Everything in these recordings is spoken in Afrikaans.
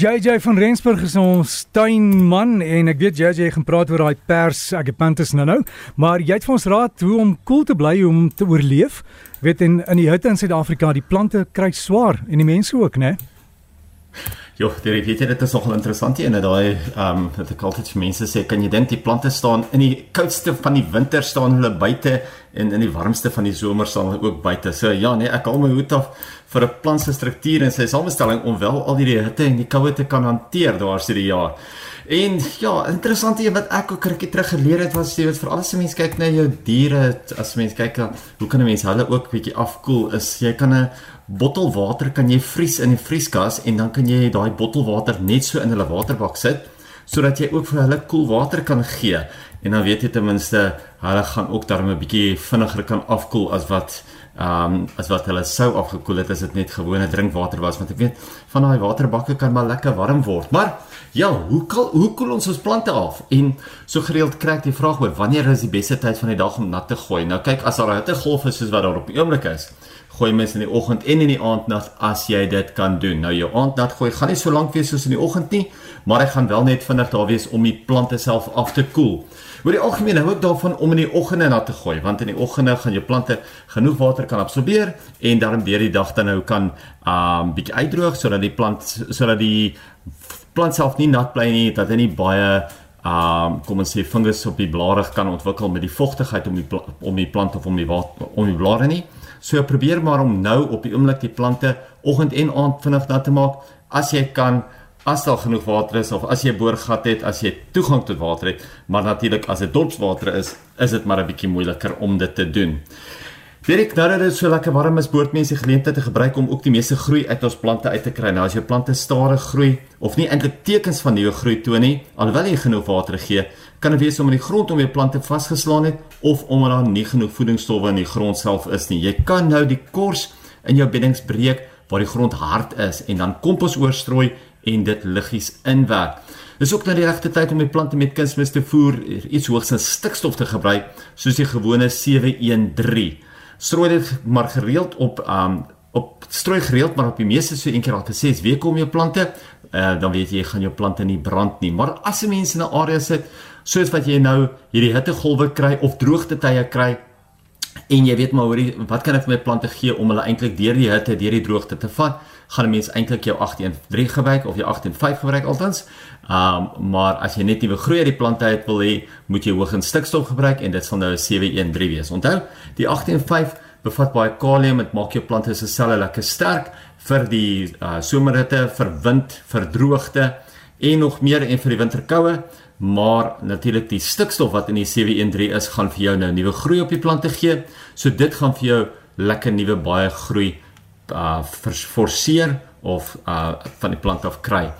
JJ van Rensburg is ons tuinman en ek weet JJ gaan praat oor daai pers agapanthus nou nou, maar jy het vir ons raad hoe om koel cool te bly om te oorleef. Weet in in die hitte in Suid-Afrika, die plante kry swaar en die mense ook, né? Jo, dit weet jy dit is nogal interessant hier en daai ehm um, dat ek altyd vir mense sê, kan jy dink die plante staan in die koudste van die winter staan hulle buite en in die warmste van die somer staan hulle ook buite. So ja, nee, ek haal my hoed af vir 'n plant se struktuur en sy samestelling om wel al die hitte en die koue te kan hanteer daar sy die jaar. En ja, interessant hier wat ek ook rukkie terug geleer het was jy weet vir alles se mense kyk na jou diere as mense kyk dan hoe kan 'n mens hulle ook bietjie afkoel is jy kan 'n bottel water kan jy vries in die vrieskas en dan kan jy daai bottel water net so in hulle waterbak sit sodat jy ook vir hulle koel water kan gee en dan weet jy ten minste hulle gaan ook daarmee 'n bietjie vinniger kan afkoel as wat ehm um, as wat hulle sou afgekoel het as dit net gewone drinkwater was want ek weet van daai waterbakke kan maar lekker warm word. Maar ja, hoe kal, hoe koel ons ons plante af? En so gereeld kry ek die vraag oor wanneer is die beste tyd van die dag om nat te gooi? Nou kyk, as daar 'n hittegolf is soos wat daar op die oomblik is, gooi mens in die oggend en in die aand nat as jy dit kan doen. Nou jou aand nat gooi gaan nie so lank wees soos in die oggend nie, maar hy gaan wel net vinnig daar wees om die plante self af te koel. Oor die algemeen hou ek daarvan om in die oggende nat te gooi want in die oggende gaan jou plante genoeg water kan absorbeer en daarom deur die dag dan nou kan um bietjie uitdroog sodat die plant sodat die plant self nie nat bly nie dat hy nie baie um kom ons sê fungus op die blare kan ontwikkel met die vogtigheid om die om die plant of om die water om die blare nie. So probeer maar om nou op die oomblik die plante oggend en aand vinnig nat te maak as jy kan as daar genoeg water is of as jy 'n boorgat het, as jy toegang tot water het, maar natuurlik as dit dorpswater is, is dit maar 'n bietjie moeiliker om dit te doen. Direk nadat dit so lekker warm is, behoort mense geleentheid te gebruik om ook die meeste groei uit ons plante uit te kry. Nou as jou plante stadig groei of nie eintlik tekens van nuwe groei toon nie, alhoewel jy genoeg water gee, kan dit wees omdat die grond om jou plante vasgeslaan het of omdat daar nie genoeg voedingsstowwe in die grond self is nie. Jy kan nou die kors in jou beddings breek waar die grond hard is en dan kompos oorstrooi en dit liggies inwerk. Dis ook nou die regte tyd om die plante met kunsmis te voer, iets hoogs in stikstof te gebruik, soos die gewone 713. Strooi dit maar gereeld op um op strooi gereeld maar op die meeste so een keer elke 6 weke om jou plante, uh, dan weet jy gaan jou plante nie brand nie. Maar as 'n mens in 'n area sit soos wat jy nou hierdie hittegolwe kry of droogte tye kry, en jy weet maar hoorie wat kan ek vir my plante gee om hulle eintlik deur die hitte, deur die droogte te vat? Gaan 'n mens eintlik jou 813 gebruik of jou 85 gebruik altens? Um maar as jy net nuwe groei uit die plante uit wil hê, moet jy hoog in stikstof gebruik en dit sal nou 'n 713 wees. Onthou, die 815 bevat baie kalium, dit maak jou plante se selle lekker sterk vir die uh, somerhitte, vir wind, vir droogte en nog meer en vir die winterkoue maar natuurlik die stikstof wat in die 713 is gaan vir jou nou nuwe groei op die plante gee. So dit gaan vir jou lekker nuwe baie groei uh forceer of uh van die plant af kry.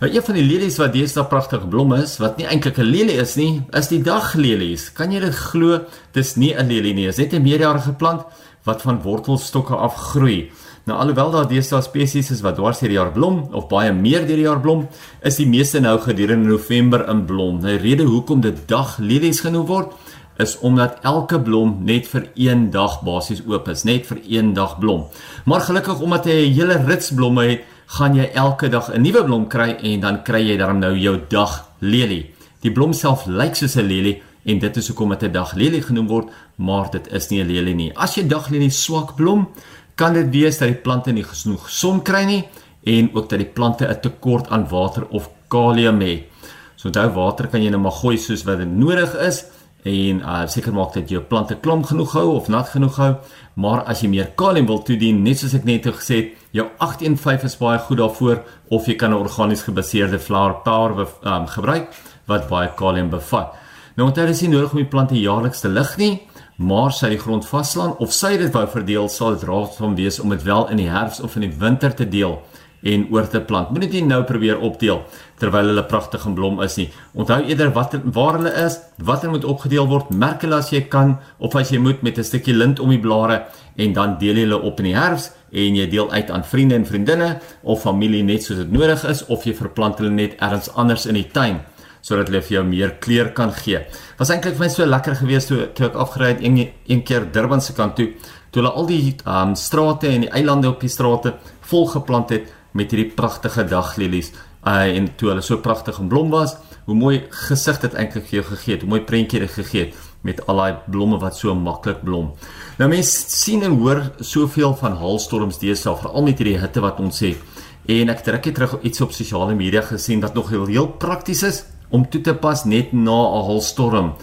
Nou een van die lelies wat deesdae pragtig blom is, wat nie eintlik 'n lelie is nie, is die daglelies. Kan jy dit glo? Dis nie 'n lelie nie, dis net 'n meerjarige plant wat van wortelstokke af groei. Nou alhoewel daar deesdae spesies is wat dwars deur die jaar blom of baie meer deur die jaar blom, is die meeste nou gedurende November in blom. Die rede hoekom dit daglelies genoem word, is omdat elke blom net vir een dag basies oop is, net vir een dag blom. Maar gelukkig omdat hy 'n hele rits blomme het, gaan jy elke dag 'n nuwe blom kry en dan kry jy dan nou jou daglelie. Die blom self lyk soos 'n lelie en dit is hoekom dit 'n daglelie genoem word, maar dit is nie 'n lelie nie. As jy daglelie swak blom, kan dit wees dat die plante nie genoeg son kry nie en ook dat die plante 'n tekort aan water of kalium het. So onthou water kan jy net maar gooi soos wat dit nodig is en uh seker maak dat jou plante klam genoeg hou of nat genoeg hou. Maar as jy meer kalium wil toedien, net soos ek net gesê het, jou 815 is baie goed daarvoor of jy kan 'n organies gebaseerde flower power um, gebruik wat baie kalium bevat. Nou onthou dis nie nodig om die plante jaarliks te lig nie maar sy die grond vaslaan of sy dit wou verdeel sal dit raadsaam wees om dit wel in die herfs of in die winter te deel en oor te plant. Moenie dit nou probeer opdeel terwyl hulle pragtig en blom is nie. Onthou eerder wat waar hulle is, wat moet opgedeel word, merk hulle as jy kan of as jy moet met 'n stukkie lint om die blare en dan deel jy hulle op in die herfs en jy deel uit aan vriende en vriendinne of familie net soos dit nodig is of jy verplant hulle net ergens anders in die tuin sodat hulle vir jou meer kleur kan gee. Was eintlik vir my so lekker geweest toe toe ek afgery het een een keer Durban se kant toe, toe hulle al die um strate en die eilande op die strate vol geplant het met hierdie pragtige daglelies. uh, en toe hulle so pragtig en blom was, hoe mooi gesig dit eintlik vir jou gegee het, hoe mooi prentjie dit gegee het met al daai blomme wat so maklik blom. Nou mense sien en hoor soveel van haalstorms deesdae, veral met hierdie hitte wat ons het. En ek het rukkie terug iets op sosiale media gesien wat nog heel, heel prakties is om toe te pas net na 'n haalstorm.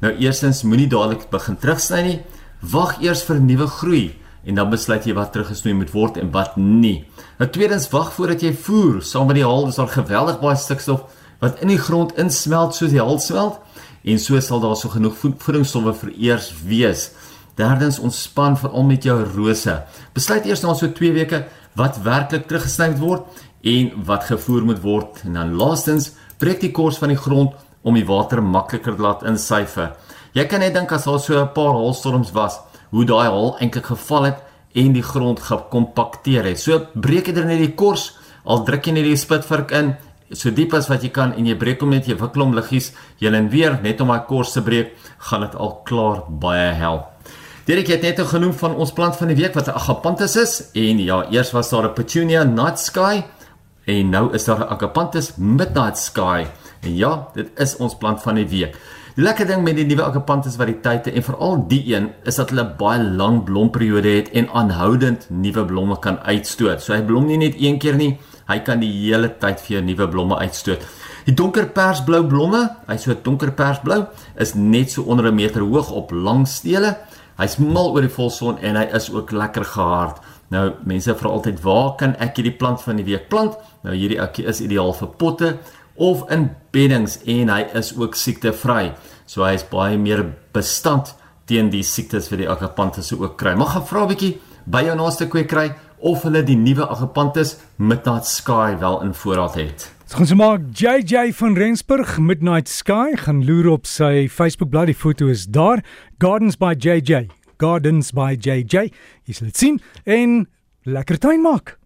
Nou eerstens moenie dadelik begin terugsny nie. Wag eers vir nuwe groei en dan besluit jy wat teruggesnoei moet word en wat nie. Nou tweedens wag voordat jy voer. Saam met die haal is daar geweldig baie stikstof wat in die grond insmelt soos die haal smelt en so sal daar so genoeg voedingsstowwe vir eers wees. Derdens ontspan veral met jou rose. Besluit eers na so 2 weke wat werklik teruggesny word en wat gevoer moet word en dan laastens breek die kors van die grond om die water makliker te laat insyfer. Jy kan net dink as daar so 'n paar haalstorms was, hoe daai haal eintlik geval het en die grond gekompakteer het. So breek jy net die kors, al druk jy net die spitvark in so diep as wat jy kan en jy breek hom net jy wikkel hom liggies, jy en weer net om daai kors te breek, gaan dit al klaar baie help. Dirk het net genoem van ons plant van die week wat 'n agapanthus is en ja, eers was daar 'n petunia night sky en nou is daar 'n agapanthus midnight sky. En ja, dit is ons plant van die week. Die lekker ding met die nuwe agapanthus variëteite en veral die een is dat hulle baie lang blomperiode het en aanhoudend nuwe blomme kan uitstoot. So hy blom nie net een keer nie, hy kan die hele tyd vir jou nuwe blomme uitstoot. Die donker persblou blomme, hy's so donker persblou, is net so onder 'n meter hoog op lang stele Hy's mal oor die volson en hy is ook lekker gehard. Nou mense vra altyd waar kan ek hierdie plant van die week plant? Nou hierdie akkie is ideaal vir potte of in beddings en hy is ook siektevry. So hy is baie meer bestand teen die siektes wat die agapanthus ook kry. Mag gaan vra 'n bietjie by jou naaste kweekry of hulle die nuwe agapanthus Midnight Sky wel in voorraad het. Ons gaan maak JJ van Rensburg Midnight Sky gaan loer op sy Facebook bladsy. Die foto is daar. Gardens by JJ. Gardens by JJ. Jy sal dit sien en lekker tuin maak.